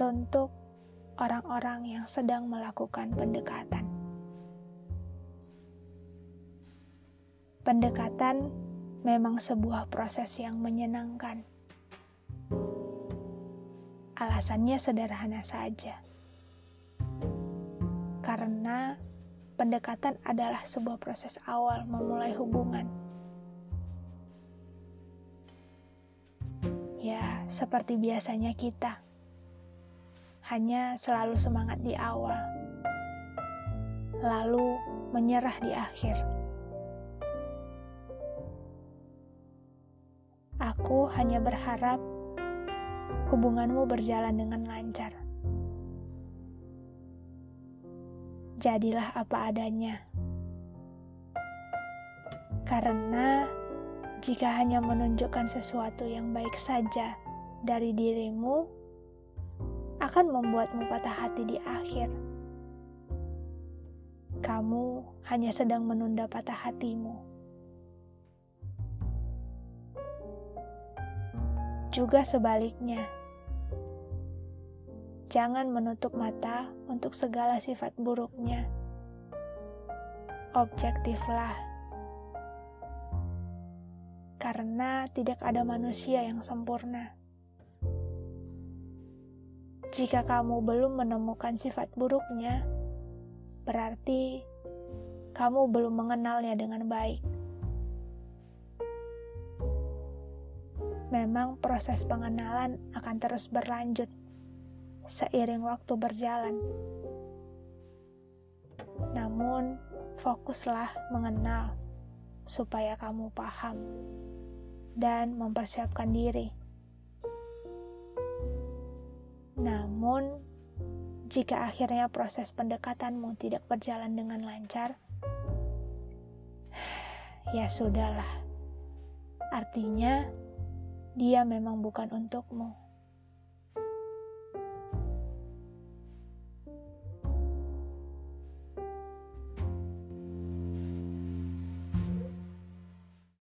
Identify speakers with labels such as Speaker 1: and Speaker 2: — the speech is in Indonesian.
Speaker 1: teruntuk orang-orang yang sedang melakukan pendekatan. Pendekatan memang sebuah proses yang menyenangkan. Alasannya sederhana saja, karena pendekatan adalah sebuah proses awal memulai hubungan. Ya, seperti biasanya kita hanya selalu semangat di awal, lalu menyerah di akhir. Aku hanya berharap hubunganmu berjalan dengan lancar. Jadilah apa adanya, karena jika hanya menunjukkan sesuatu yang baik saja dari dirimu akan membuatmu patah hati di akhir. Kamu hanya sedang menunda patah hatimu. Juga sebaliknya, jangan menutup mata untuk segala sifat buruknya. Objektiflah, karena tidak ada manusia yang sempurna. Jika kamu belum menemukan sifat buruknya, berarti kamu belum mengenalnya dengan baik. Memang proses pengenalan akan terus berlanjut seiring waktu berjalan. Namun, fokuslah mengenal supaya kamu paham dan mempersiapkan diri namun, jika akhirnya proses pendekatanmu tidak berjalan dengan lancar, ya sudahlah. Artinya, dia memang bukan untukmu.